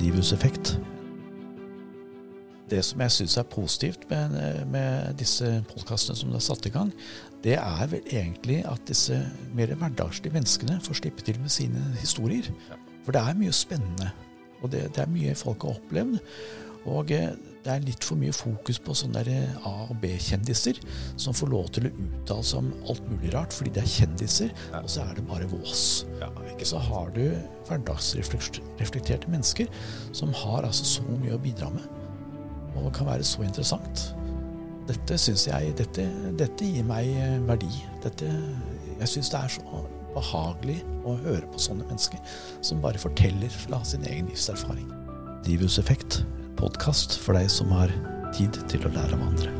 Drivhuseffekt. Det som jeg syns er positivt med, med disse podkastene som er satt i gang, det er vel egentlig at disse mer hverdagslige menneskene får slippe til med sine historier. For det er mye spennende. Og det, det er mye folk har opplevd. Og eh, det er litt for mye fokus på sånne der A- og B-kjendiser som får lov til å uttale seg om alt mulig rart fordi de er kjendiser, og så er det bare vås. Ikke så har du hverdagsreflekterte mennesker som har altså så mye å bidra med, og kan være så interessant. Dette syns jeg dette, dette gir meg eh, verdi. Dette, jeg syns det er så behagelig å høre på sånne mennesker som bare forteller fra sin egen livserfaring. Drivhuseffekt, podkast for deg som har tid til å lære av andre.